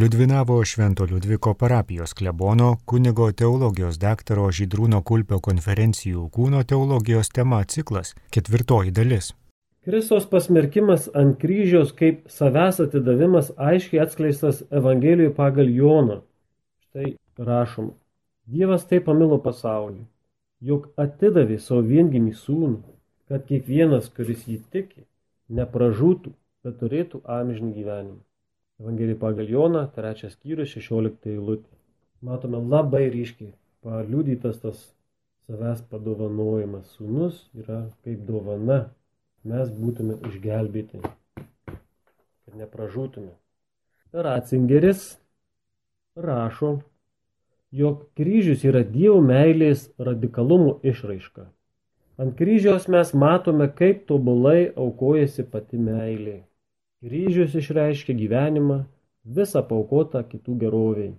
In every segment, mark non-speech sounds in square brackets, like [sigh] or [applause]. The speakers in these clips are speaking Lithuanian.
Liudvinavo Švento Liudviko parapijos klebono kunigo teologijos daktaro Žydrūno Kulpio konferencijų kūno teologijos tema ciklas - ketvirtoji dalis. Kristos pasmerkimas ant kryžiaus kaip savęs atidavimas aiškiai atskleistas Evangelijoje pagal Joną. Štai rašoma. Dievas taip pamilo pasaulį, jog atidavė savo viengimį sūnų, kad kiekvienas, kuris jį tiki, nepražūtų, bet turėtų amžinį gyvenimą. Evangelija pagal Joną, trečias skyrius, 16 eilutė. Matome labai ryškiai paliudytas tas savęs padovanojimas. Sūnus yra kaip dovana, mes būtume išgelbėti, kad nepražūtume. Ratzingeris rašo, jog kryžius yra Dievo meilės radikalumo išraiška. Ant kryžiaus mes matome, kaip tobulai aukojasi pati meilė. Kryžius išreiškia gyvenimą, visą paukotą kitų geroviai.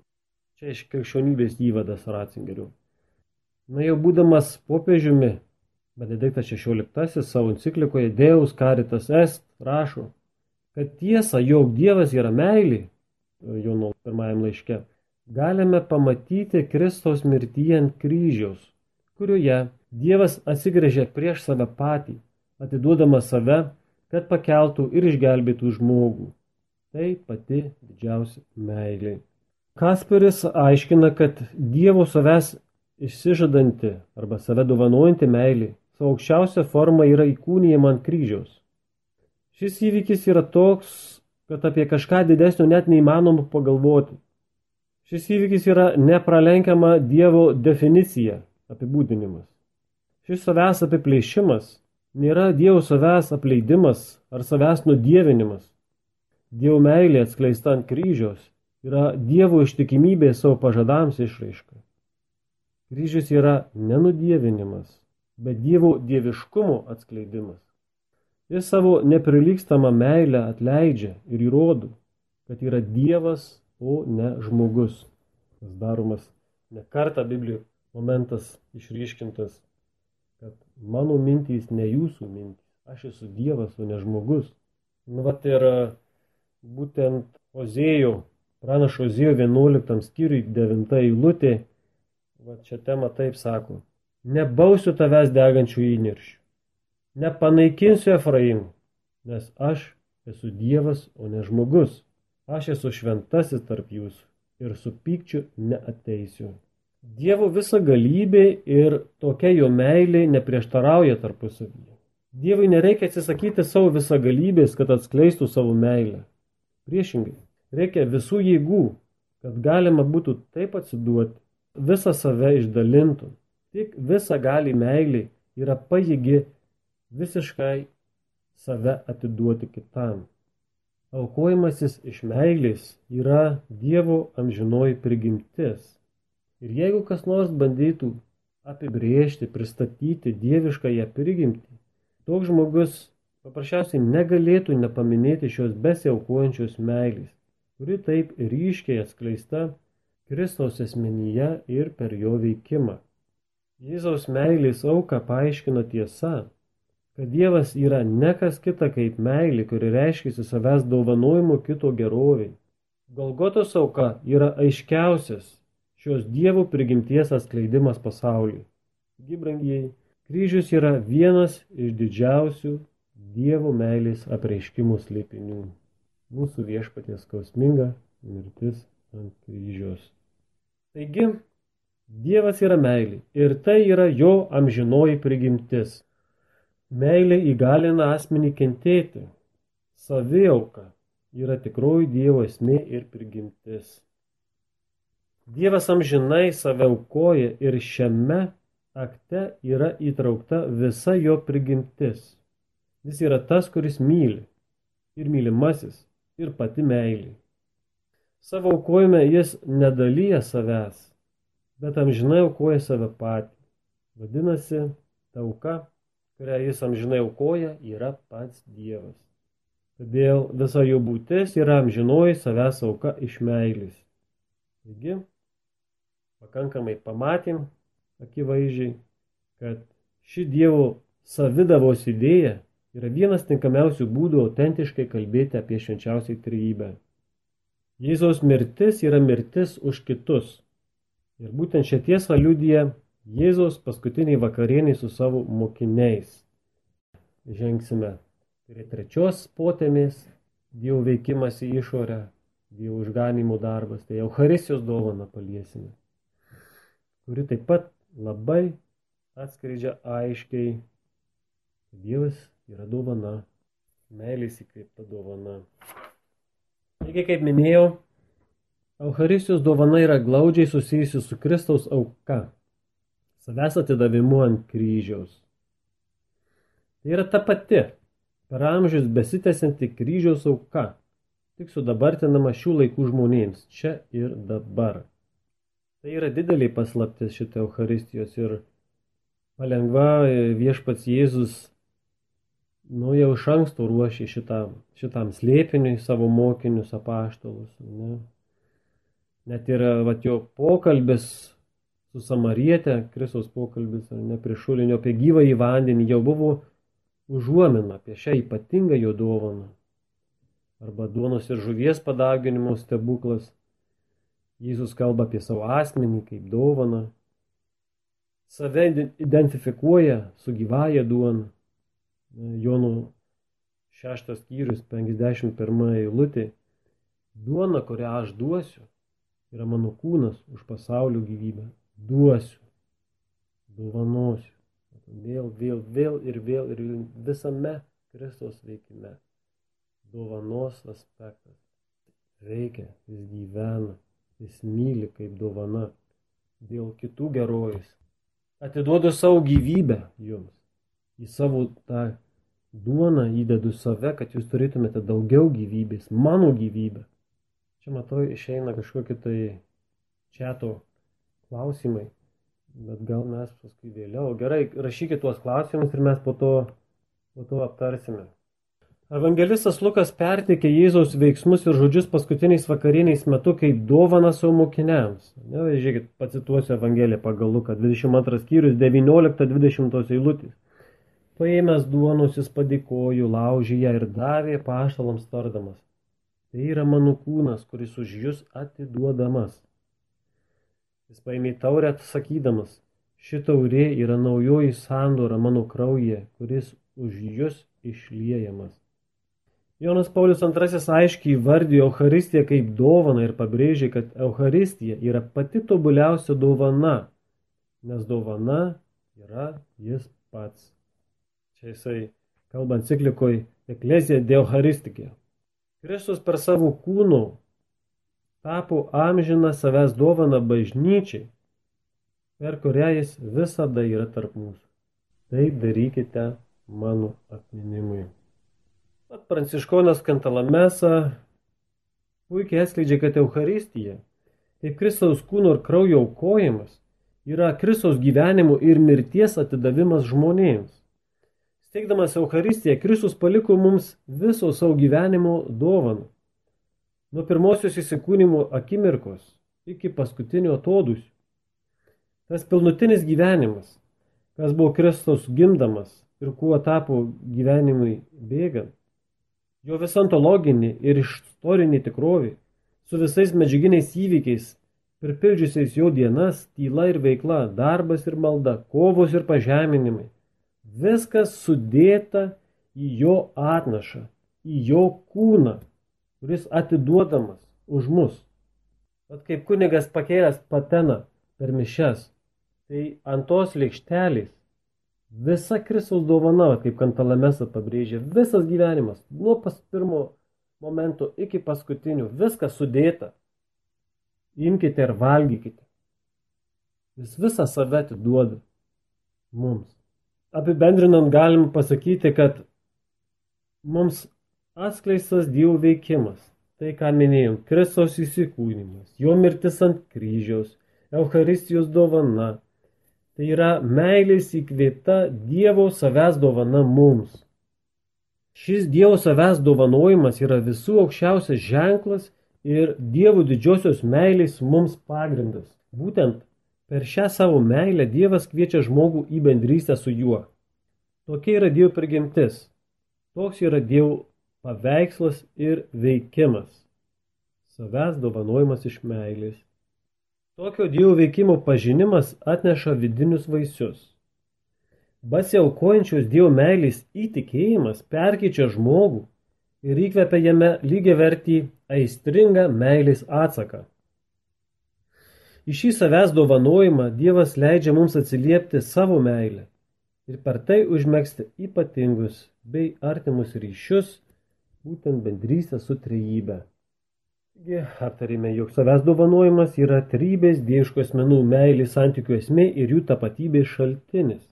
Čia iš krikščionybės įvadas Ratzingerių. Na jau būdamas popiežiumi, Benediktas XVI savo enciklikoje Deus Caritas Est rašo, kad tiesa, jog Dievas yra meilė, Jono pirmajam laiške, galime pamatyti Kristaus mirtyje ant kryžiaus, kurioje Dievas atsigrėžė prieš save patį, atiduodamas save, kad pakeltų ir išgelbėtų žmogų. Tai pati didžiausia meilė. Kasperis aiškina, kad Dievo savęs išsižadanti arba save dovanojanti meilė savo aukščiausia forma yra įkūnijama ant kryžiaus. Šis įvykis yra toks, kad apie kažką didesnio net neįmanoma pagalvoti. Šis įvykis yra nepralenkiama Dievo definicija, apibūdinimas. Šis savęs apiplėšimas nėra Dievo savęs apleidimas ar savęs nudievinimas. Dievo meilė atskleista ant kryžiaus yra Dievo ištikimybė savo pažadams išraiška. Kryžius yra nenudievinimas, bet Dievo dieviškumo atskleidimas. Jis savo neprilykstamą meilę atleidžia ir įrodo, kad yra Dievas o ne žmogus. Tas daromas ne kartą Biblijoje momentas išryškintas, mano mintys ne jūsų mintys, aš esu Dievas, o ne žmogus. Nu, vat ir būtent Ozėjo, pranašo Ozėjo 11 skyriui 9 eilutė, va čia tema taip sako, nebausiu tavęs degančių įniršių, nepanaikinsiu Efraimų, nes aš esu Dievas, o ne žmogus. Aš esu šventasis tarp jūsų ir su pykčiu neateisiu. Dievo visa galybė ir tokia jo meilė neprieštarauja tarpusavyje. Dievui nereikia atsisakyti savo visagalybės, kad atskleistų savo meilę. Priešingai, reikia visų jėgų, kad galima būtų taip atsiduoti, visą save išdalintų. Tik visa gali meilė yra pajėgi visiškai save atiduoti kitam. Aukojimasis iš meilės yra Dievo amžinoji prigimtis. Ir jeigu kas nors bandytų apibriežti, pristatyti dieviškąją prigimtį, toks žmogus paprasčiausiai negalėtų nepaminėti šios besiaukojančios meilės, kuri taip ryškiai atskleista Kristaus asmenyje ir per jo veikimą. Jėzaus meilės auką paaiškino tiesa, kad Dievas yra ne kas kita kaip meilė, kuri reiškia savęs dovanojimu kito geroviai. Golgotos auka yra aiškiausias šios Dievo prigimties atskleidimas pasauliui. Gibrangiai, kryžius yra vienas iš didžiausių Dievo meilės apreiškimų slėpinių. Mūsų viešpaties skausminga mirtis ant kryžiaus. Taigi, Dievas yra meilė ir tai yra jo amžinoji prigimtis. Meilė įgalina asmenį kentėti. Saviauka yra tikroji Dievo esmė ir prigimtis. Dievas amžinai save aukoja ir šiame akte yra įtraukta visa jo prigimtis. Jis yra tas, kuris myli ir mylimasis ir pati meilė. Savo aukojime jis nedalyja savęs, bet amžinai aukoja save patį. Vadinasi, ta auka kurią jis amžinai aukoja, yra pats Dievas. Todėl visa jo būtis yra amžinoji savęs auka iš meilės. Taigi, pakankamai pamatėm akivaizdžiai, kad ši Dievo savidavos idėja yra vienas tinkamiausių būdų autentiškai kalbėti apie švenčiausiai trejybę. Jėzaus mirtis yra mirtis už kitus. Ir būtent šią tiesą liudija Jėzaus paskutiniai vakarieniai su savo mokiniais. Žengsime prie trečios potėmės Dievo veikimas į išorę, Dievo išganimo darbas, tai Eucharistijos dovana paliesime, kuri taip pat labai atskleidžia aiškiai, kad Dievas yra dovana, meilės įkreipta dovana. Taigi, kaip minėjau, Eucharistijos dovana yra glaudžiai susijusi su Kristaus auka, savęs atidavimu ant kryžiaus. Tai yra ta pati per amžius besitęsianti kryžiaus auka, tik sudabartinama šių laikų žmonėms, čia ir dabar. Tai yra didelį paslaptis šitą Eucharistijos ir palengva viešpats Jėzus nu, jau iš anksto ruošė šitam, šitam slėpiniui savo mokinius apaštalus. Ne? Net ir vat, jo pokalbis su Samarietė, Kristaus pokalbis, ne prie šulinio apie gyvą į vandenį jau buvo užuomina apie šią ypatingą jo dovaną. Arba duonos ir žuvies padaginimo stebuklas. Jėzus kalba apie savo asmenį kaip dovaną. Save identifikuoja su gyvaja duona. Jonų šeštas skyrius, 51 eilutė. Duona, kurią aš duosiu, yra mano kūnas už pasaulio gyvybę. Duosiu, dovanosiu vėl, vėl, vėl ir vėl ir visame Kristaus veikime. Dovanos aspektas. Veikia, jis gyvena, jis myli kaip dovana. Dėl kitų gerojus. Atiduodu savo gyvybę jums. Į savo tą duoną įdedu save, kad jūs turėtumėte daugiau gyvybės, mano gyvybę. Čia matau išeina kažkokie tai čato klausimai bet gal mes paskui vėliau. Gerai, rašykit tuos klausimus ir mes po to, po to aptarsime. Evangelistas Lukas perteikė Jėzaus veiksmus ir žodžius paskutiniais vakariniais metu kaip dovana savo mokiniams. Ne, žiūrėkit, pacituosiu Evangeliją pagal Luką 22 skyrius 19-20 eilutės. Paėmęs duonus jis padėkojo, laužė ją ir davė paštalams tardamas. Tai yra mano kūnas, kuris už jūs atiduodamas. Jis paėmė taurę sakydamas, ši taurė yra naujoji sandora mano kraujyje, kuris už jūs išliejamas. Jonas Paulius II aiškiai įvardijo Eucharistiją kaip dovaną ir pabrėžė, kad Eucharistija yra pati tobuliausia dovana, nes dovana yra jis pats. Čia jisai kalba enciklikoje Eklezija de Eucharistikė. Kristus per savo kūnų tapo amžiną savęs dovaną bažnyčiai, per kurią jis visada yra tarp mūsų. Taip darykite mano atminimui. Pat Pranciškonas Kantalamesa puikiai atskleidžia, kad Euharistija, kaip Kristaus kūno ir kraujo aukojimas, yra Kristaus gyvenimo ir mirties atidavimas žmonėms. Steigdamas Euharistiją, Kristus paliko mums viso savo gyvenimo dovaną nuo pirmosios įsikūnimo akimirkos iki paskutinio atodūsio. Tas pilnutinis gyvenimas, kas buvo Kristus gimdamas ir kuo tapo gyvenimui bėgant, jo visa ontologinė ir istorinė tikrovė, su visais medžiaginiais įvykiais, pripildžiusiais jo dienas, tyla ir veikla, darbas ir malda, kovos ir pažeminimai, viskas sudėta į jo atnašą, į jo kūną kuris atiduodamas už mus. Vat kaip kunigas pakėlęs pateną per mišes, tai ant tos lėkštelės visa Kristaus dovana, kaip Kantalamesa pabrėžė, visas gyvenimas, nuo pas pirmo momento iki paskutinių, viskas sudėta. Imkite ir valgykite. Jis visą save atiduoda mums. Apibendrinant galim pasakyti, kad mums atskleistas Dievo veikimas. Tai, ką minėjom, Kristaus įsikūnymas, jo mirtis ant kryžiaus, Eucharistijos dovana. Tai yra meilės įkvėpta Dievo savęs dovana mums. Šis Dievo savęs dovanojimas yra visų aukščiausias ženklas ir Dievo didžiosios meilės mums pagrindas. Būtent per šią savo meilę Dievas kviečia žmogų į bendrystę su juo. Tokia yra Dievo prigimtis. Toks yra Dievo paveikslas ir veikimas. savęs dovanojimas iš meilės. Tokio Dievo veikimo pažinimas atneša vidinius vaisius. Basiaukojančios Dievo meilės įtikėjimas perkyčia žmogų ir įkvepia jame lygiai vertį aistringą meilės atsaką. Į šį savęs dovanojimą Dievas leidžia mums atsiliepti savo meilę ir per tai užmėgsti ypatingus bei artimus ryšius, būtent bendrystę su trejybe. Taigi, aptarėme, jog savęs dovanojimas yra trybės dieviškų asmenų meilės santykių esmė ir jų tapatybės šaltinis.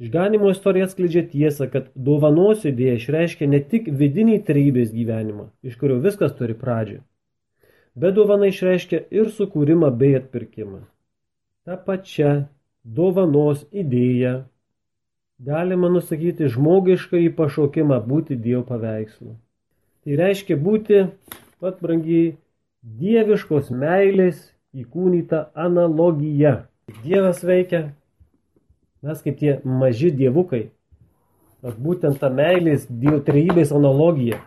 Išganimo istorija atskleidžia tiesą, kad dovanos idėja išreiškia ne tik vidinį trybės gyvenimą, iš kurio viskas turi pradžią, bet dovana išreiškia ir sukūrimą bei atpirkimą. Ta pačia dovanos idėja galima nusakyti žmogišką į pašaukimą būti Dievo paveikslu. Tai reiškia būti pat brangiai dieviškos meilės įkūnyta analogija. Dievas veikia, mes kaip tie maži dievukai, bet būtent ta meilės dievotrejybės analogija,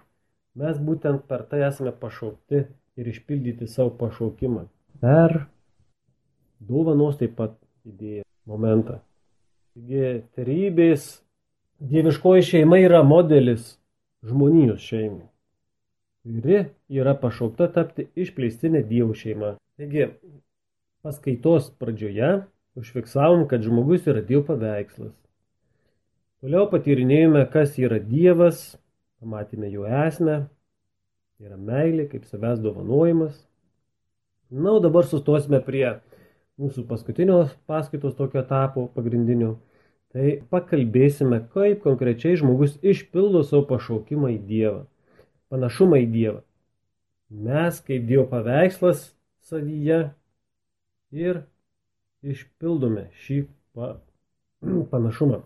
mes būtent per tai esame pašaukti ir išpildyti savo pašaukimą. Per dovanos taip pat idėją momentą. Taigi, trejybės dieviškoji šeima yra modelis žmonijos šeimai kuri yra pašaukta tapti išplėstinė dievų šeima. Taigi, paskaitos pradžioje užfiksavom, kad žmogus yra dievo paveikslas. Toliau patyrinėjome, kas yra dievas, pamatėme jo esmę, tai yra meilė kaip savęs dovanojimas. Na, o dabar sustosime prie mūsų paskutinio paskaitos tokio etapo pagrindinio. Tai pakalbėsime, kaip konkrečiai žmogus išpildo savo pašaukimą į Dievą panašumą į Dievą. Mes kaip Dievo paveikslas savyje ir išpildome šį pa, [clears throat] panašumą.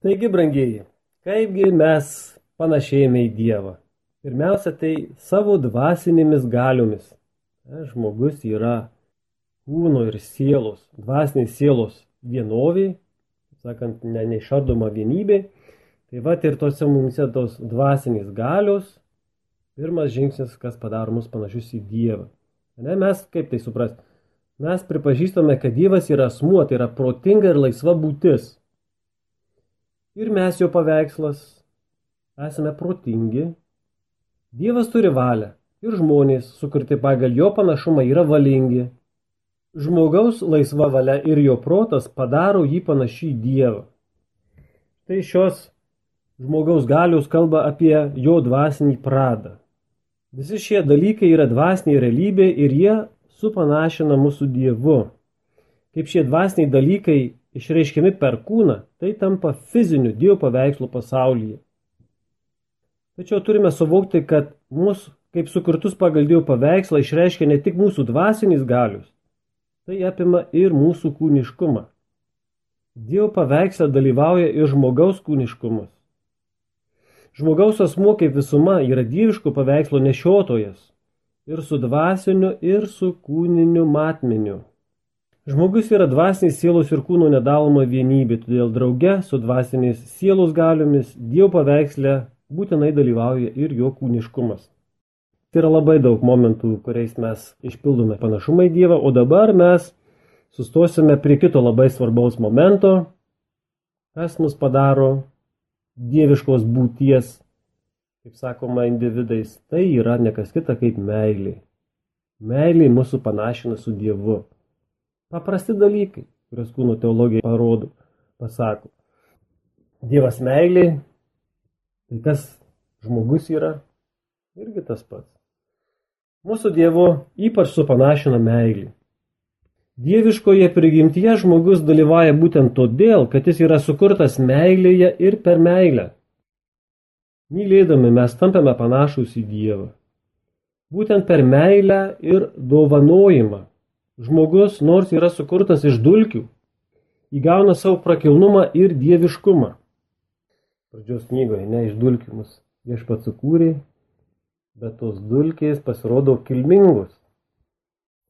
Taigi, brangieji, kaipgi mes panašėjame į Dievą? Pirmiausia, tai savo dvasinėmis galiomis. Žmogus yra kūno ir sielos, dvasinės sielos vienoviai, sakant, ne, neišardoma vienybė. Tai va ir tose mumise tos dvasinės galios Pirmas žingsnis, kas padaro mus panašius į Dievą. Ne, mes kaip tai suprasti? Mes pripažįstame, kad Dievas yra asmuo, tai yra protinga ir laisva būtis. Ir mes jo paveikslas esame protingi. Dievas turi valią ir žmonės, sukurti pagal jo panašumą, yra valingi. Žmogaus laisva valia ir jo protas padaro jį panašį į Dievą. Tai šios žmogaus galios kalba apie jo dvasinį pradą. Visi šie dalykai yra dvasiniai realybė ir jie supanašina mūsų Dievu. Kaip šie dvasiniai dalykai išreiškiami per kūną, tai tampa fiziniu Dievo paveikslu pasaulyje. Tačiau turime suvokti, kad mūsų kaip sukurtus pagal Dievo paveikslą išreiškia ne tik mūsų dvasinis galius, tai apima ir mūsų kūniškumą. Dievo paveikslą dalyvauja ir žmogaus kūniškumas. Žmogaus asmuo kaip visuma yra dieviško paveikslo nešiotojas ir su dvasiniu, ir su kūniniu matmeniu. Žmogus yra dvasinės sielos ir kūno nedaloma vienybė, todėl drauge su dvasinės sielos galiomis Dievo paveiksle būtinai dalyvauja ir jo kūniškumas. Tai yra labai daug momentų, kuriais mes išpildome panašumą į Dievą, o dabar mes sustosime prie kito labai svarbaus momento, kas mus padaro dieviškos būties, kaip sakoma, individais, tai yra nekas kita kaip meilė. Meilė mūsų panašina su Dievu. Paprasti dalykai, kuriuos kūno teologija parodo, pasako. Dievas meilė, tai kas žmogus yra, irgi tas pats. Mūsų Dievo ypač supanašina meilį. Dieviškoje prigimtyje žmogus dalyvauja būtent todėl, kad jis yra sukurtas meilėje ir per meilę. Mylėdami mes tampame panašus į Dievą. Būtent per meilę ir dovanojimą. Žmogus, nors yra sukurtas iš dulkių, įgauna savo prakilnumą ir dieviškumą. Pradžios knygoje, ne iš dulkių mus viešpats sukūrė, bet tos dulkės pasirodo kilmingos.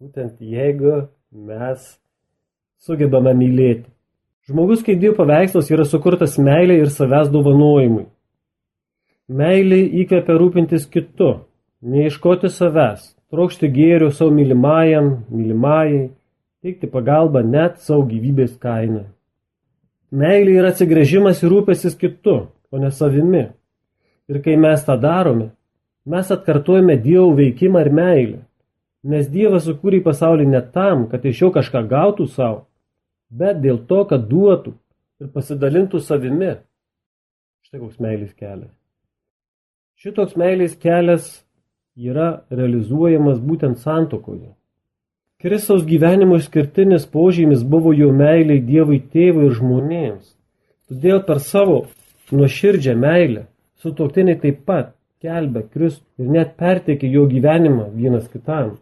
Būtent jeigu mes sugebame mylėti. Žmogus kaip Dievo paveikslas yra sukurtas meilė ir savęs dovanojimui. Meilė įkvepia rūpintis kitu, neieškoti savęs, trokšti gėrio savo mylimajam, mylimajai, teikti pagalbą net savo gyvybės kainą. Meilė yra atsigrėžimas ir rūpesis kitu, o ne savimi. Ir kai mes tą darome, mes atkartojame Dievo veikimą ir meilę. Nes Dievas sukūrė pasaulį ne tam, kad iš jo kažką gautų savo, bet dėl to, kad duotų ir pasidalintų savimi. Štai koks meilės kelias. Šitoks meilės kelias yra realizuojamas būtent santokoje. Kristaus gyvenimo išskirtinis požymis buvo jo meiliai Dievui tėvui ir žmonėms. Todėl per savo nuoširdžią meilę sutoktiniai taip pat kelbė Kristų ir net perteikė jo gyvenimą vienas kitam.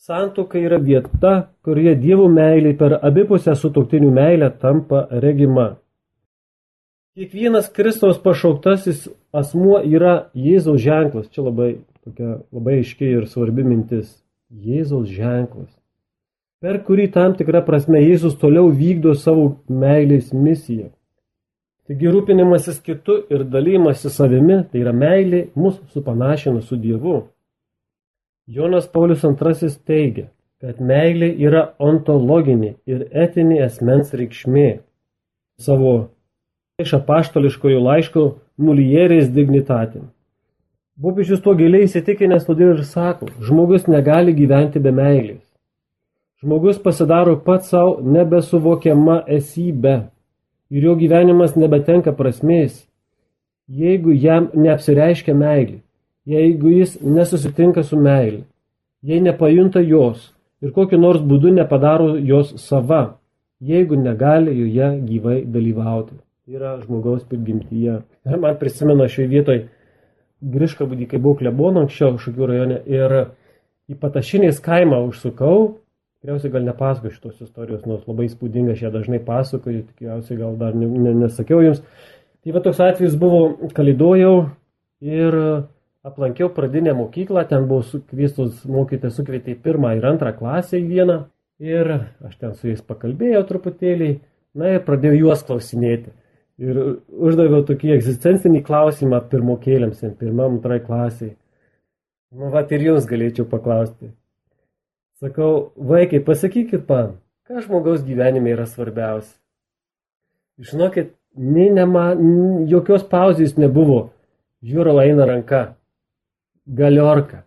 Santuoka yra vieta, kurioje dievų meilė per abipusę sutoktinių meilę tampa regima. Kiekvienas Kristaus pašauktasis asmuo yra Jėzaus ženklas. Čia labai, tokia, labai aiškiai ir svarbi mintis. Jėzaus ženklas. Per kurį tam tikrą prasme Jėzus toliau vykdo savo meilės misiją. Taigi rūpinimasis kitu ir dalymasis savimi, tai yra meilė, mus supanašina su Dievu. Jonas Paulius II teigia, kad meilė yra ontologinė ir etinė asmens reikšmė. Savo iš apaštališkojo laiško mulierės dignitatim. Popiežius tuo giliai įsitikinęs todėl ir sako, žmogus negali gyventi be meilės. Žmogus pasidaro pats savo nebesuvokiama esybė ir jo gyvenimas nebetenka prasmės, jeigu jam neapsireiškia meilė jeigu jis nesusitinka su meilė, jei nepajunta jos ir kokiu nors būdu nepadaro jos sava, jeigu negali joje gyvai dalyvauti. Tai yra žmogaus prigimtyje. Ir man prisimena šioje vietoje Griška būdį, kai buvau klebono anksčiau Šakių rajone ir į Patašinės kaimą užsukau. Tikriausiai gal nepasakosiu šitos istorijos, nors labai spūdinga, aš ją dažnai pasakoju, tikriausiai gal dar ne, ne, nesakiau jums. Tai va toks atvejis buvo, kalidojau ir aplankiau pradinę mokyklą, ten buvo sukviestos mokytis, sukvietė pirmą ir antrą klasę į vieną ir aš ten su jais pakalbėjau truputėlį, na ir pradėjau juos klausinėti. Ir uždaviau tokį egzistencinį klausimą pirmokėliams, pirmam, antrai klasiai. Nu, va, ir jums galėčiau paklausti. Sakau, vaikai, pasakykit man, ką žmogaus gyvenime yra svarbiausia. Žinokit, nei nema, jokios pauzės nebuvo. Žiūrau eina ranka. Galiorka.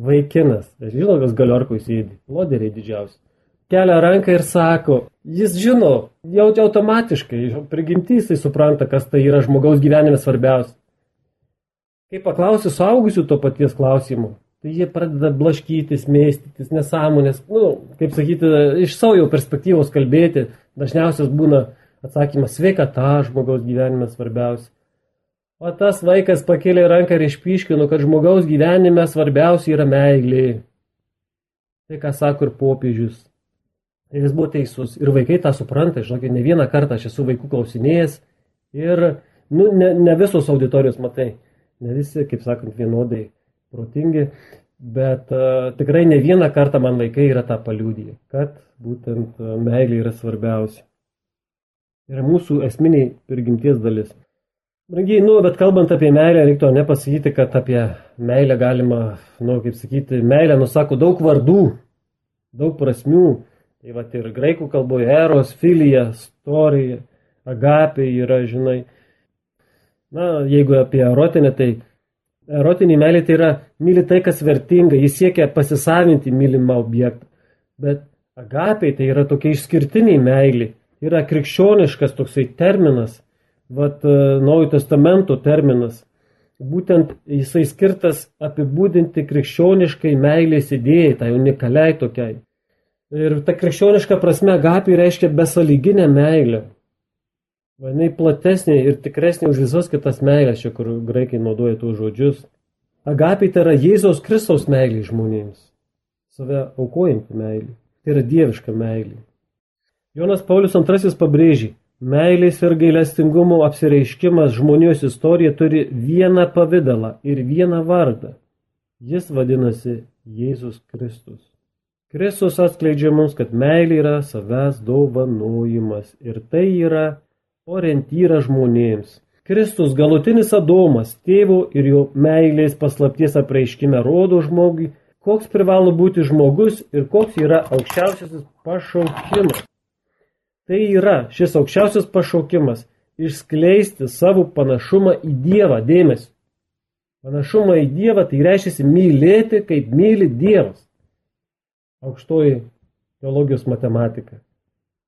Vaikinas. Žinau, kas galiorkui sėdi. Loderiai didžiausi. Kelia ranką ir sako, jis žino, jau automatiškai, prigimtys jisai supranta, kas tai yra žmogaus gyvenime svarbiausia. Kai paklausiu suaugusių to paties klausimų, tai jie pradeda blaškytis, mėstytis, nesąmonės, nu, kaip sakyti, iš savo jau perspektyvos kalbėti, dažniausias būna atsakymas sveikata žmogaus gyvenime svarbiausia. O tas vaikas pakėlė ranką ir išpiškino, kad žmogaus gyvenime svarbiausia yra meilė. Tai, ką sako ir popiežius. Ir jis buvo teisus. Ir vaikai tą supranta, žinokit, ne vieną kartą aš esu vaikų klausinėjęs. Ir, nu, ne, ne visos auditorijos matai. Ne visi, kaip sakant, vienodai protingi. Bet uh, tikrai ne vieną kartą man vaikai yra tą paliūdį, kad būtent uh, meilė yra svarbiausia. Yra mūsų esminiai prigimties dalis. Brangiai, nu, bet kalbant apie meilę, reiktų nepasakyti, kad apie meilę galima, nu, kaip sakyti, meilę nusako daug vardų, daug prasmių. Tai va ir graikų kalboje eros, filija, storija, agapė yra, žinai. Na, jeigu apie erotinę, tai erotinį meilį tai yra myli tai, kas vertinga, jis siekia pasisavinti mylimą objektą. Bet agapė tai yra tokia išskirtiniai meilė, yra krikščioniškas toksai terminas vat, e, Naujojo testamento terminas. Būtent jisai skirtas apibūdinti krikščioniškai meilės idėjai, tai unikaliai tokiai. Ir ta krikščioniška prasme agapė reiškia besaliginę meilę. Jinai platesnė ir tikresnė už visas kitas meilės, čia kur graikai naudoja tuos žodžius. Agapė tai yra Jėzaus Kristaus meilė žmonėms. Save aukojanti meilė. Tai yra dieviška meilė. Jonas Paulius II pabrėžė, Meilės ir gailestingumo apsireiškimas žmonijos istorija turi vieną pavydalą ir vieną vardą. Jis vadinasi Jėzus Kristus. Kristus atskleidžia mums, kad meilė yra savęs dovanojimas ir tai yra orientyra žmonėms. Kristus galutinis Adomas, tėvo ir jo meilės paslapties apreiškime rodo žmogui, koks privalo būti žmogus ir koks yra aukščiausiasis pašaukimas. Tai yra šis aukščiausias pašaukimas - išskleisti savo panašumą į Dievą dėmesį. Panašumą į Dievą tai reiškia mylėti, kaip myli Dievas. Aukštoji teologijos matematika.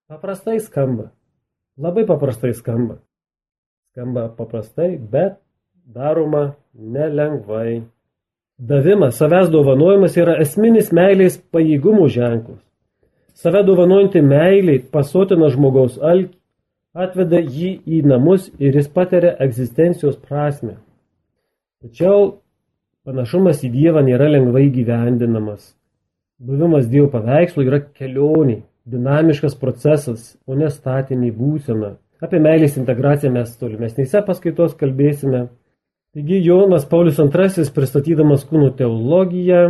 Paprastai skamba. Labai paprastai skamba. Skamba paprastai, bet daroma nelengvai. Davimas, savęs dovanojimas yra esminis meilės pajėgumų ženklas. Save dovanojantį meilį pasotina žmogaus alkį, atveda jį į namus ir jis patiria egzistencijos prasme. Tačiau panašumas į Dievą nėra lengvai gyvendinamas. Buvimas Dievo paveikslo yra kelionė, dinamiškas procesas, o ne statinė būsena. Apie meilės integraciją mes tolimesnėse paskaitos kalbėsime. Taigi Jonas Paulius II pristatydamas kūno teologiją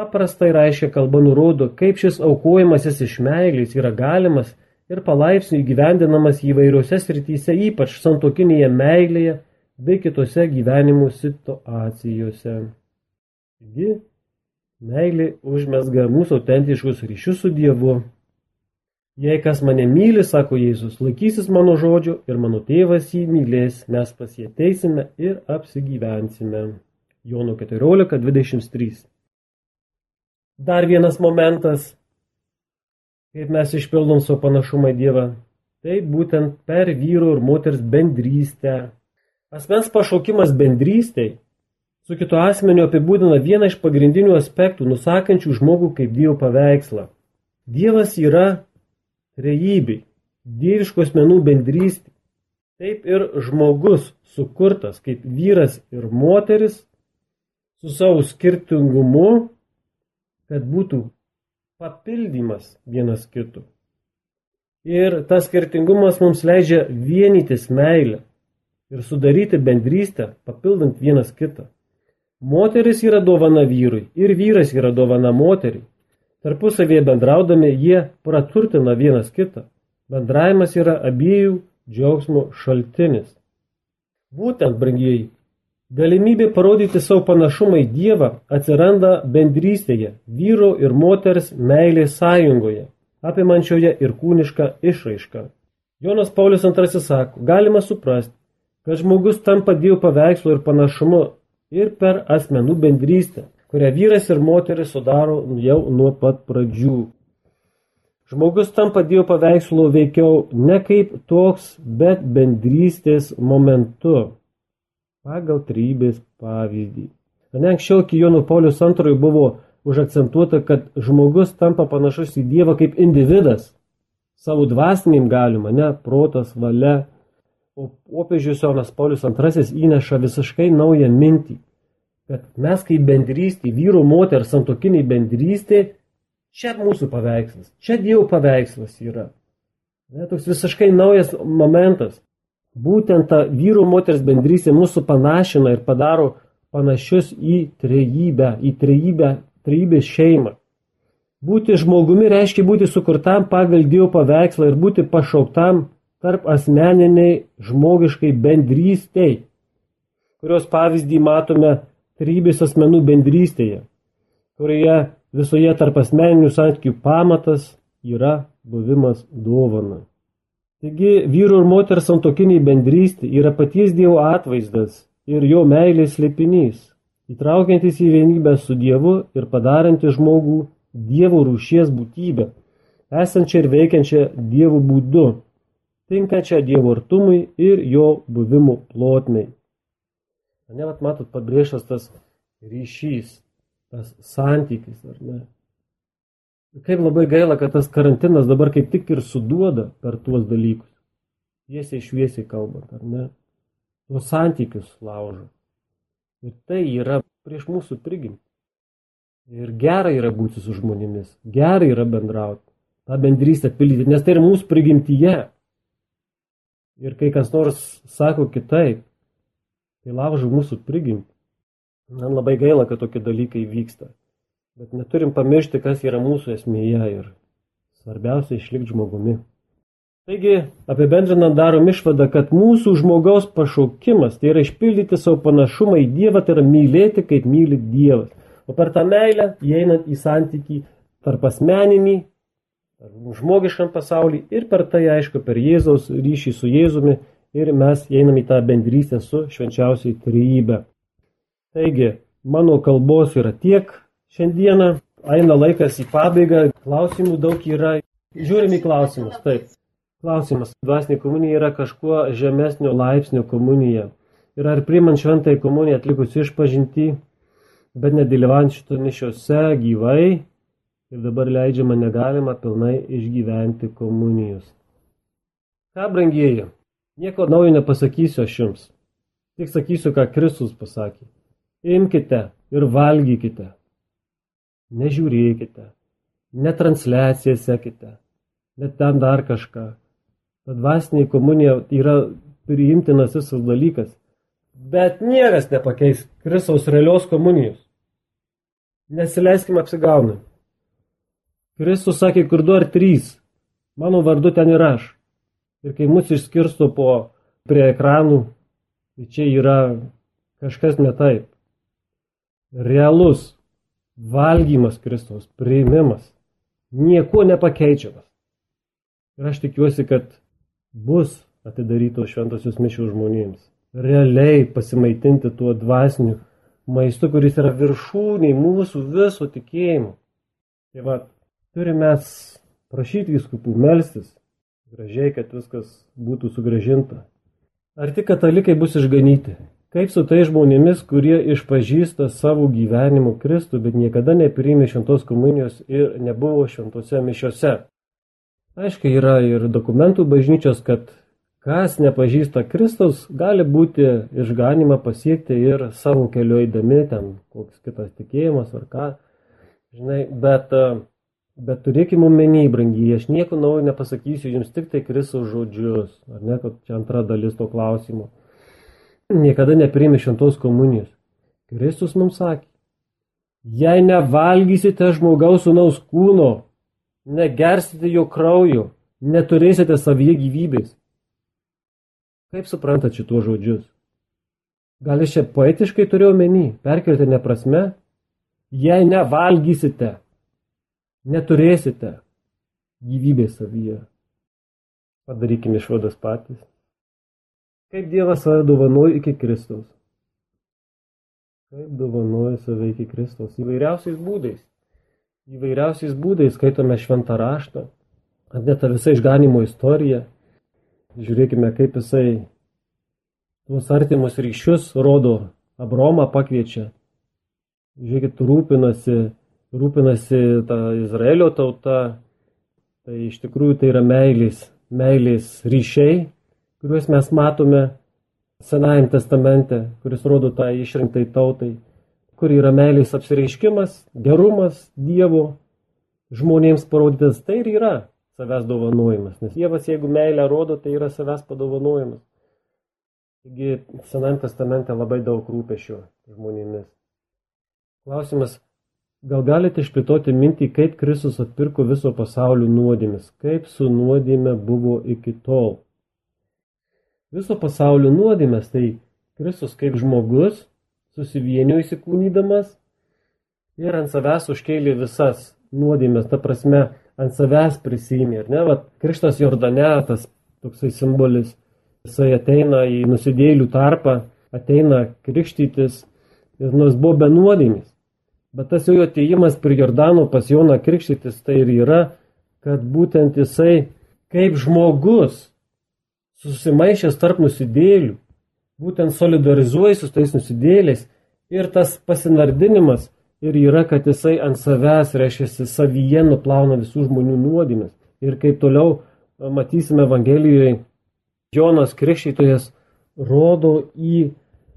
paprastai reiškia kalba nurodo, kaip šis aukojimasis iš meilės yra galimas ir palaipsniui gyvendinamas įvairiose srityse, ypač santokinėje meilėje bei kitose gyvenimo situacijose. Taigi, meilė užmesga mūsų autentiškus ryšius su Dievu Jei kas mane myli, sako Jėzus, laikysis mano žodžio ir mano tėvas jį mylės, mes pas jį ateisime ir apsigyvensime. Jono 14.23. Dar vienas momentas, kaip mes išpildom savo panašumą į Dievą, tai būtent per vyro ir moters bendrystę. Asmens pašaukimas bendrystėj su kitu asmeniu apibūdina vieną iš pagrindinių aspektų, nusakančių žmogų kaip Dievo paveikslą. Dievas yra trejybei, dieviškų asmenų bendrystė. Taip ir žmogus sukurtas kaip vyras ir moteris su savo skirtingumu, kad būtų papildymas vienas kitų. Ir tas skirtingumas mums leidžia vienytis meilę ir sudaryti bendrystę, papildant vienas kitą. Moteris yra dovana vyrui ir vyras yra dovana moteriai. Tarpusavėje bendraudami jie praturtina vienas kitą. Bendravimas yra abiejų džiaugsmo šaltinis. Būtent, brangieji, galimybė parodyti savo panašumą į Dievą atsiranda bendrystėje, vyro ir moters meilės sąjungoje, apimančioje ir kūnišką išraišką. Jonas Paulius II sako, galima suprasti, kad žmogus tampa Dievo paveikslo ir panašumu ir per asmenų bendrystę, kurią vyras ir moteris sudaro jau nuo pat pradžių. Žmogus tampa Dievo paveikslo veikiau ne kaip toks, bet bendrystės momentu, pagal trybės pavyzdį. Ne anksčiau iki Jono Paulius II buvo užakcentuota, kad žmogus tampa panašus į Dievą kaip individas, savo dvasiniam galima, ne protas, valia. O popiežius Jonas Paulius II įneša visiškai naują mintį kad mes kaip bendrystė, vyru, moters, santokiniai bendrystė, čia mūsų paveikslas, čia Dievo paveikslas yra. Ne, toks visiškai naujas momentas. Būtent ta vyru, moters bendrystė mūsų panašina ir padaro panašius į trejybę, į trejybę, trejybės šeimą. Būti žmogumi reiškia būti sukurtam pagal Dievo paveikslą ir būti pašauktam tarp asmeniniai žmogiškai bendrystei, kurios pavyzdį matome trybės asmenų bendrystėje, kurioje visoje tarp asmeninių santykių pamatas yra buvimas dovana. Taigi vyru ir moters santokiniai bendrystė yra paties Dievo atvaizdas ir jo meilės slėpinys, įtraukiantis į vienybę su Dievu ir padarantis žmogų Dievo rūšies būtybę, esančią ir veikiančią Dievo būdu, tinkančią Dievo artumui ir jo buvimo plotmei. Ne, vat matot, pabrėžtas tas ryšys, tas santykis, ar ne? Kaip labai gaila, kad tas karantinas dabar kaip tik ir suduoda per tuos dalykus. Tiesiai šviesiai kalbant, ar ne? Tuos santykius laužo. Ir tai yra prieš mūsų prigimtį. Ir gerai yra būti su žmonėmis, gerai yra bendrauti, tą bendrystę pildyti, nes tai yra mūsų prigimtyje. Ir kai kas nors sako kitaip, Tai laužo mūsų prigimtį. Man labai gaila, kad tokie dalykai vyksta. Bet neturim pamiršti, kas yra mūsų esmėje ir svarbiausia išlikti žmogumi. Taigi, apibendrinant darom išvadą, kad mūsų žmogaus pašaukimas tai yra išpildyti savo panašumą į Dievą, tai yra mylėti, kaip myli Dievas. O per tą meilę įeinant į santykį tarp asmeninį, žmogiškam pasaulį ir per tai, aišku, per Jėzaus ryšį su Jėzumi ir mes einam į tą bendrystę su švenčiausiai trybė. Taigi, mano kalbos yra tiek šiandieną, eina laikas į pabaigą, klausimų daug yra. Žiūrim į klausimus, taip. Klausimas, dvasinė komunija yra kažkuo žemesnio laipsnio komunija. Ir ar primant šventąją komuniją atlikus išpažinti, bet nedalyvaujant šito mišiose gyvai ir dabar leidžiama negalima pilnai išgyventi komunijos. Ką, brangieji, nieko naujo nepasakysiu aš jums. Tik sakysiu, ką Kristus pasakė. Imkite ir valgykite. Nežiūrėkite. Ne transliaciją sekite. Bet ten dar kažką. Ta dvasinė komunija yra priimtinas visas dalykas. Bet niekas nepakeis Kristaus realios komunijos. Nesileiskime apsigaunami. Kristus sakė, kur du ar trys, mano vardu ten ir aš. Ir kai mus išskirsto po prie ekranų, tai čia yra kažkas ne taip. Realus valgymas Kristaus, priimimas, nieko nepakeičiamas. Ir aš tikiuosi, kad bus atidarytos šventosios mišių žmonėms. Realiai pasimaitinti tuo dvasiniu maistu, kuris yra viršūniai mūsų viso tikėjimo. Tai va, turime prašyti viskupų melstis, gražiai, kad viskas būtų sugražinta. Ar tik katalikai bus išganyti? Kaip su tai žmonėmis, kurie išpažįsta savo gyvenimu Kristų, bet niekada nepriėmė šventos komunijos ir nebuvo šventose mišiose? Aiškiai yra ir dokumentų bažnyčios, kad kas nepažįsta Kristaus, gali būti išganimą pasiekti ir savo keliu eidami, ten koks kitas tikėjimas ar ką. Žinai, bet, bet turėkime omeny, brangiai, aš nieko naujo nepasakysiu, jums tik tai Kristaus žodžius, ar ne, kad čia antra dalis to klausimo niekada nepriimi šventos komunijos. Kristus mums sakė, jei nevalgysite žmogaus sunaus kūno, negersite jo kraujo, neturėsite savyje gyvybės. Kaip suprantat šituos žodžius? Gal iš čia poetiškai turiu omeny, perkeltinė prasme? Jei nevalgysite, neturėsite gyvybės savyje. Padarykime išvadas patys. Kaip Dievas save dovanoja iki Kristaus? Kaip dovanoja save iki Kristaus? Įvairiausiais būdais. Įvairiausiais būdais skaitome šventą raštą, ar net tą visą išganimo istoriją. Žiūrėkime, kaip jisai tuos artimus ryšius rodo, Abromą pakviečia. Žiūrėkit, rūpinasi, rūpinasi ta Izraelio tauta. Tai iš tikrųjų tai yra meilės, meilės ryšiai, kuriuos mes matome Senajam testamente, kuris rodo tą išrinktai tautai, kur yra meilės apsireiškimas, gerumas Dievo žmonėms parodytas, tai ir yra savęs dovanojimas. Nes Dievas, jeigu meilę rodo, tai yra savęs padovanojimas. Taigi Senajam testamente labai daug rūpešio žmonėmis. Klausimas, gal galite išplėtoti mintį, kaip Kristus atpirko viso pasaulio nuodėmis, kaip su nuodėme buvo iki tol viso pasaulio nuodėmės, tai Kristus kaip žmogus susivienio įsikūnydamas ir ant savęs užkėlė visas nuodėmės, ta prasme, ant savęs prisėmė, ar ne, va, Krikštas Jordane, tas toksai simbolis, jisai ateina į nusidėlių tarpą, ateina krikštytis ir nors buvo be nuodėmės. Bet tas jo ateimas prie Jordano pas Joną krikštytis tai ir yra, kad būtent jisai kaip žmogus susimaišęs tarp nusidėlių, būtent solidarizuojasi su tais nusidėliais ir tas pasinardinimas ir yra, kad jisai ant savęs, reiškia, savyje nuplauna visų žmonių nuodėmės. Ir kaip toliau matysime Evangelijoje, Jonas Krikštytojas rodo į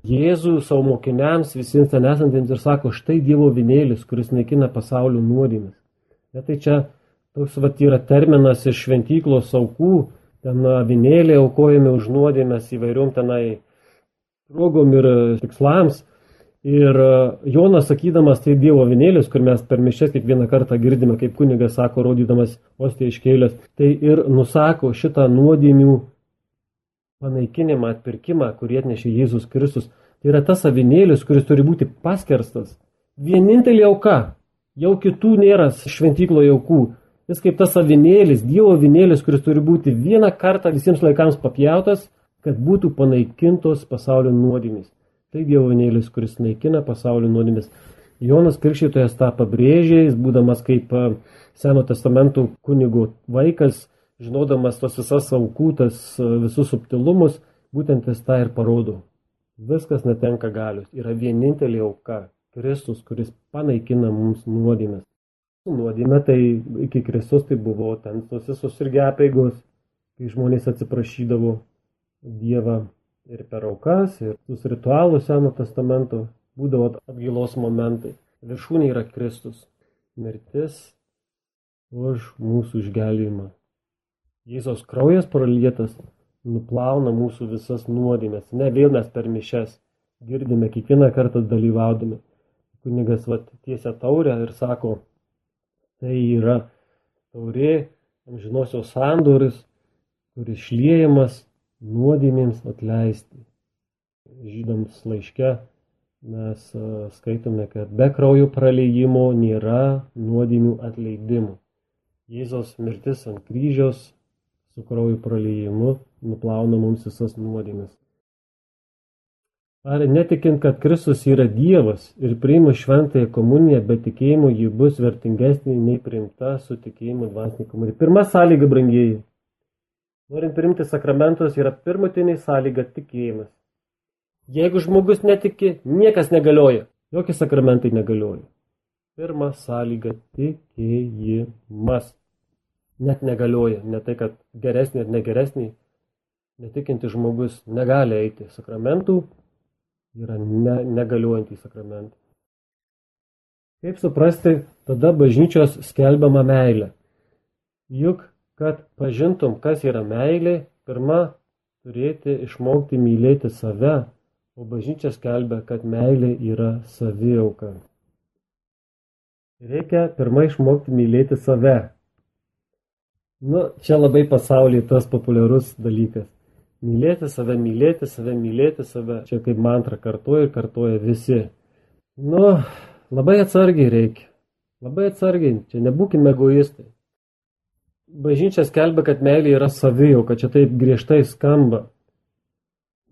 Jėzų savo mokiniams, visiems ten esantiems ir sako, štai Dievo vinėlis, kuris naikina pasaulio nuodėmės. Ja, tai čia toks vat yra terminas iš šventyklos aukų, ten avinėliai aukojami už nuodėmės įvairiom tenai progom ir e, tikslams. Ir e, Jonas sakydamas, tai Dievo avinėlis, kur mes per mišęs kiekvieną kartą girdime, kaip kunigas sako, rodydamas ostį iškėlęs, tai ir nusako šitą nuodėmių panaikinimą, atpirkimą, kurį atnešė Jėzus Kristus. Tai yra tas avinėlis, kuris turi būti paskerstas vienintelė auka. Jau kitų nėra šventykloje aukų. Jis kaip tas avinėlis, Dievo avinėlis, kuris turi būti vieną kartą visiems laikams papjautas, kad būtų panaikintos pasaulio nuodėmis. Tai Dievo avinėlis, kuris naikina pasaulio nuodėmis. Jonas Krikščitojas tą pabrėžė, jis būdamas kaip Seno testamento kunigo vaikas, žinodamas tos visas aukų, tas visus subtilumus, būtent jis tą ir parodo. Viskas netenka galius. Yra vienintelė auka - Kristus, kuris panaikina mums nuodėmės. Nuodėmė tai iki Kristus tai buvo ten tos visos irgi apėgos, kai žmonės atsiprašydavo Dievą ir per aukas, ir tus ritualus Seno testamento būdavo atgailos momentai. Viršūnė yra Kristus. Mirtis už mūsų išgelbėjimą. Jėzos kraujas pralietas nuplauna mūsų visas nuodėmės. Ne vėl mes per mišes girdime kiekvieną kartą dalyvaudami. Kunigas vat, tiesia taurę ir sako, tai yra taurė amžinosios sandoris, kuris šliejamas nuodėmėms atleisti. Žydams laiške mes skaitome, kad be kraujo praleidimo nėra nuodėmių atleidimų. Jėzos mirtis ant kryžiaus su kraujo praleidimu nuplauna mums visas nuodėmes. Ar netikint, kad Kristus yra Dievas ir priima šventąją komuniją, bet tikėjimu ji bus vertingesnė nei priimta su tikėjimu dvasinė komunija. Pirma sąlyga, brangieji. Norint priimti sakramentus yra pirmutinė sąlyga tikėjimas. Jeigu žmogus netiki, niekas negalioja. Jokie sakramentai negalioja. Pirma sąlyga - tikėjimas. Net negalioja. Ne tai, kad geresnė ar negeresnė, Netikintis žmogus negali eiti sakramentų, yra ne, negaliuojantys sakramentai. Kaip suprasti tada bažnyčios skelbiamą meilę? Juk, kad pažintum, kas yra meilė, pirma turėti išmokti mylėti save, o bažnyčia skelbia, kad meilė yra saviauka. Reikia pirmą išmokti mylėti save. Nu, čia labai pasaulyje tas populiarus dalykas. Mylėti save, mylėti save, mylėti save. Čia kaip mantra kartuoja ir kartuoja visi. Nu, labai atsargiai reikia. Labai atsargiai. Čia nebūkime egoistai. Bažnyčia skelbia, kad meilė yra savijauka, čia taip griežtai skamba.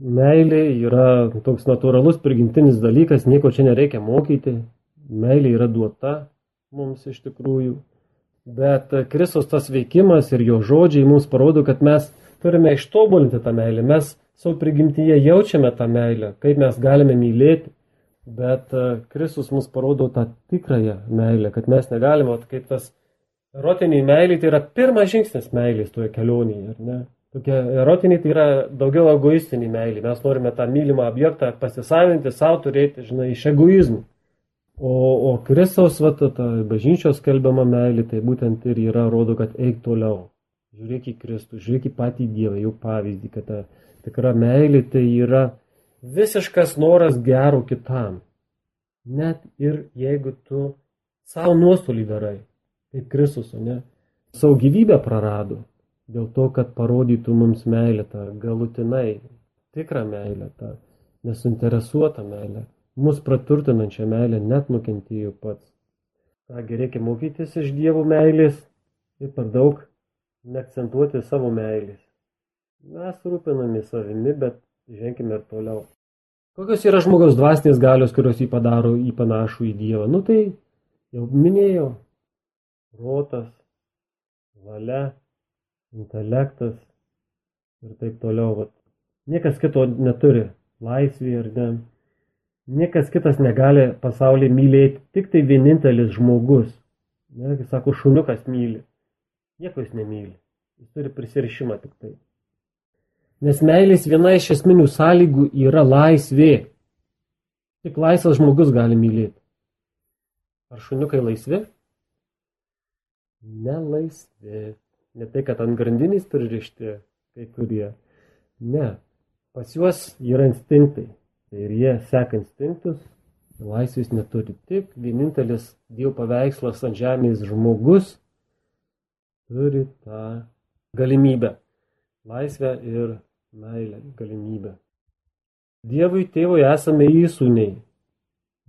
Meilė yra toks natūralus prigimtinis dalykas, nieko čia nereikia mokyti. Meilė yra duota mums iš tikrųjų. Bet Kristus tas veikimas ir jo žodžiai mums parodo, kad mes turime ištobulinti tą meilę. Mes savo prigimtyje jaučiame tą meilę, kaip mes galime mylėti, bet e, Kristus mus parodo tą tikrąją meilę, kad mes negalime, kaip tas erotiniai meilė, tai yra pirmas žingsnis meilės toje kelionėje, ar ne? Tokia erotiniai tai yra daugiau egoistinė meilė. Mes norime tą mylimą objektą pasisavinti, savo turėti, žinai, iš egoizmų. O, o Kristaus, va, ta bažnyčios skelbiama meilė, tai būtent ir yra, rodo, kad eik toliau. Žiūrėk į Kristų, žiūrėk į patį Dievą, jau pavyzdį, kad ta tikra meilė tai yra visiškas noras gero kitam. Net ir jeigu tu savo nuostolį darai, kaip Kristus, ne, savo gyvybę prarado, dėl to, kad parodytų mums meilę, tą galutinai, tikrą meilę, tą nesuinteresuotą meilę, mus praturtinančią meilę, net nukentėjo pats. Kągi reikia mokytis iš dievų meilės ir per daug neakcentuoti savo meilės. Mes rūpinami savimi, bet ženkime ir toliau. Kokios yra žmogaus dvasinės galios, kurios jį padaro į panašų į Dievą? Nu tai jau minėjau. Protas, valia, intelektas ir taip toliau. Vat. Niekas kito neturi. Laisvė ir ne. Niekas kitas negali pasaulyje mylėti. Tik tai vienintelis žmogus. Ne, kaip sako, šuniukas myli. Nieko jis nemyli. Jis turi prisirišimą tik tai. Nes meilės viena iš esminių sąlygų yra laisvė. Tik laisvas žmogus gali mylėti. Ar šuniukai laisvi? Nelaisvi. Ne tai, kad ant grandinės pririšti kai kurie. Ne. Pas juos yra instinktai. Tai ir jie seka instinktus. Laisvės neturi tik vienintelis Dievo paveikslas ant žemės žmogus turi tą galimybę. Laisvę ir meilę galimybę. Dievui tėvui esame įsūniai.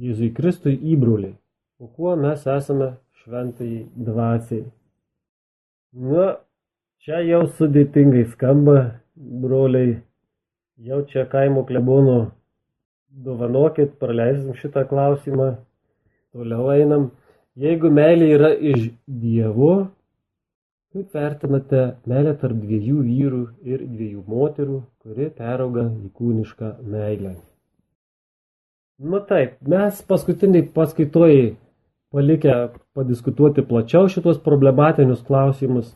Jėzui Kristui įbroliai. O kuo mes esame šventai dvasiai? Na, čia jau sudėtingai skamba, broliai. Jau čia kaimo klebono dovanokit, praleisim šitą klausimą. Toliau einam. Jeigu meilė yra iš Dievo, kaip vertinate meilę tarp dviejų vyrų ir dviejų moterų, kuri perauga į kūnišką meilę? Nu taip, mes paskutiniai paskaitojai palikę padiskutuoti plačiau šitos problematinius klausimus.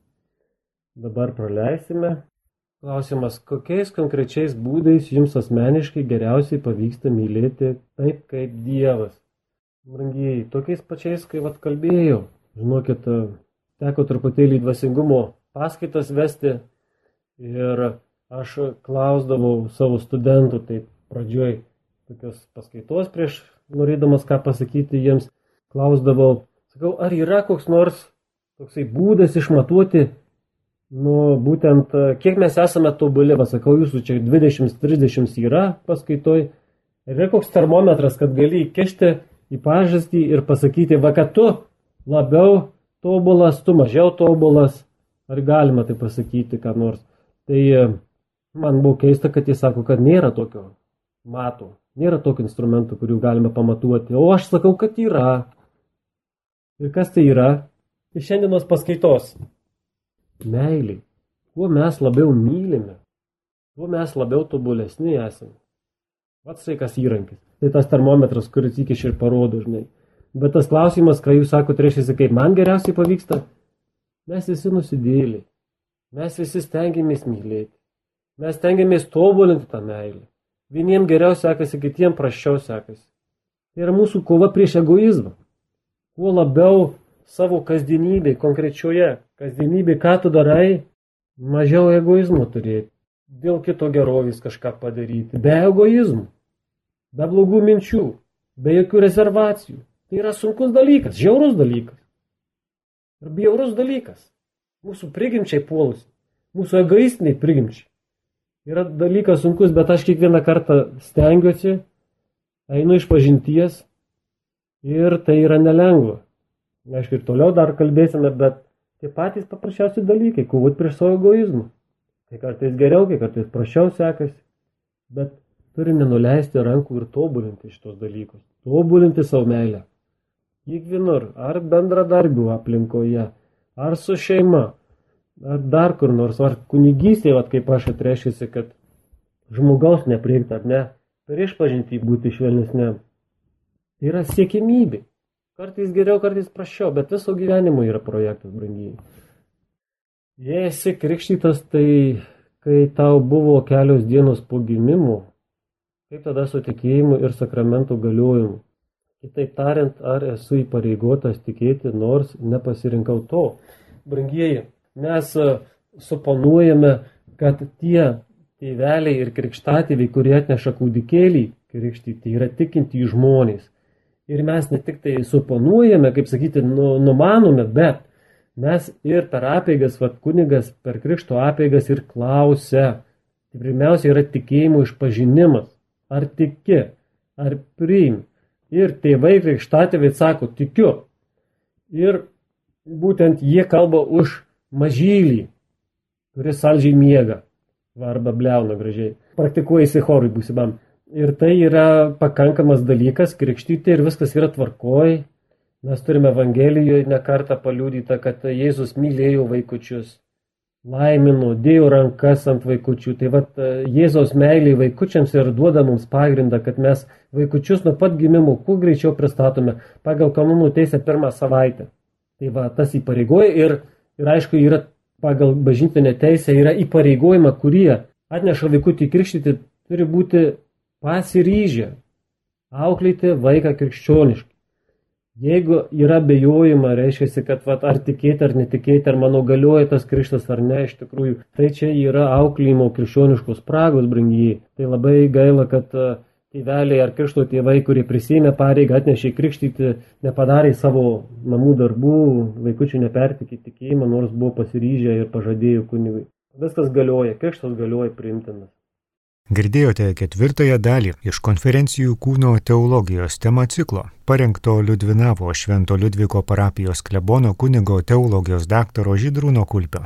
Dabar praleisime. Klausimas, kokiais konkrečiais būdais jums asmeniškai geriausiai pavyksta mylėti taip kaip Dievas? Brangiai, tokiais pačiais, kaip vad kalbėjau. Žinokit, teko truputėlį dvasingumo paskaitas vesti ir aš klausdavau savo studentų, tai pradžioj tokios paskaitos prieš norėdamas ką pasakyti jiems, klausdavau, sakau, ar yra koks nors toksai būdas išmatuoti, nu, būtent, kiek mes esame tobuli, va, sakau, jūsų čia 20-30 yra paskaitoj, yra koks termometras, kad gali įkišti į pažastį ir pasakyti, va, kad tu labiau tobulas, tu mažiau tobulas, ar galima tai pasakyti, ką nors. Tai man buvo keista, kad jis sako, kad nėra tokio mato, nėra tokio instrumento, kurių galime pamatuoti, o aš sakau, kad yra. Ir kas tai yra? Iš šiandienos paskaitos. Meiliai. Kuo mes labiau mylime, tuo mes labiau tobulesni esame. Pats sveikas įrankis. Tai tas termometras, kuris įkiš ir parodo, žinai. Bet tas klausimas, ką jūs sakote, reiškia, kaip man geriausiai pavyksta, mes visi nusidėlį. Mes visi stengiamės mylėti. Mes stengiamės tobulinti tą meilę. Vieniem geriau sekasi, kitiem praščiau sekasi. Tai yra mūsų kova prieš egoizmą kuo labiau savo kasdienybėj, konkrečioje kasdienybėj, ką tu darai, mažiau egoizmo turėti. Dėl kito gerovės kažką padaryti. Be egoizmų, be blogų minčių, be jokių rezervacijų. Tai yra sunkus dalykas, žiaurus dalykas. Ir bjaurus dalykas. Mūsų prigimčiai puolus, mūsų egoistiniai prigimčiai. Yra dalykas sunkus, bet aš kiekvieną kartą stengiuosi, einu iš pažinties Ir tai yra nelengva. Aišku, ir toliau dar kalbėsime, bet tie patys paprasčiausi dalykai, kovoti prieš savo egoizmą. Tai kartais geriau, kai kartais prašiau sekasi. Bet turime nuleisti rankų ir tobulinti šitos dalykus. Tobulinti savo meilę. Kiekvienur, ar bendradarbių aplinkoje, ar su šeima, ar dar kur nors, ar kunigystėje, vat, kaip aš atreiškiasi, kad žmogaus nepriekta, ar ne, per išpažinti būti švelnesniam. Tai yra siekimybė. Kartais geriau, kartais prašiau, bet viso gyvenimo yra projektas, brangiai. Jei esi krikštytas, tai kai tau buvo kelios dienos po gimimo, kaip tada su tikėjimu ir sakramentų galiojimu. Kitaip tariant, ar esu įpareigotas tikėti, nors nepasirinkau to. Brangieji, mes e, suponuojame, kad tie tėveliai ir krikštatėviai, kurie atneša kūdikėlį krikštyti, yra tikinti žmonės. Ir mes ne tik tai suponuojame, kaip sakyti, nu, numanome, bet mes ir per apėgas, vad kunigas per krikšto apėgas ir klausia. Tai pirmiausia yra tikėjimo išpažinimas. Ar tiki, ar priimi. Ir tėvai krikštatėviai sako, tikiu. Ir būtent jie kalba už mažylį, kuris saldžiai miega. Arba bleuna gražiai. Praktikuojasi chorui būsimam. Ir tai yra pakankamas dalykas, krikštyti ir viskas yra tvarkoj. Mes turime Evangelijoje nekartą paliūdytą, kad Jėzus mylėjo vaikučius, laimino, dėjo rankas ant vaikučių. Tai vad Jėzaus meiliai vaikučiams ir duoda mums pagrindą, kad mes vaikučius nuo pat gimimo kuo greičiau pristatome pagal kanonų teisę pirmą savaitę. Tai va, tas įpareigoja ir, ir aišku, yra pagal bažnytinę teisę yra įpareigojama, kurie atneša vaikutį krikštyti, turi būti pasiryžę auklėti vaiką krikščioniškai. Jeigu yra bejojama, reiškia, kad vat, ar tikėti ar netikėti, ar mano galioja tas krikštas ar ne, iš tikrųjų, tai čia yra auklėjimo krikščioniškos spragos, brangiai. Tai labai gaila, kad e, tėveliai ar krikšto tėvai, kurie prisėmė pareigą, atnešė krikštyti, nepadarė savo namų darbų, vaikučių nepertikė tikėjimą, nors buvo pasiryžę ir pažadėjo kunigui. Viskas galioja, krikštas galioja priimtinas. Girdėjote ketvirtąją dalį iš konferencijų kūno teologijos tema ciklo, parengto Liudvinavo Švento Liudviko parapijos klebono kunigo teologijos daktaro Žydrūno Kulpio.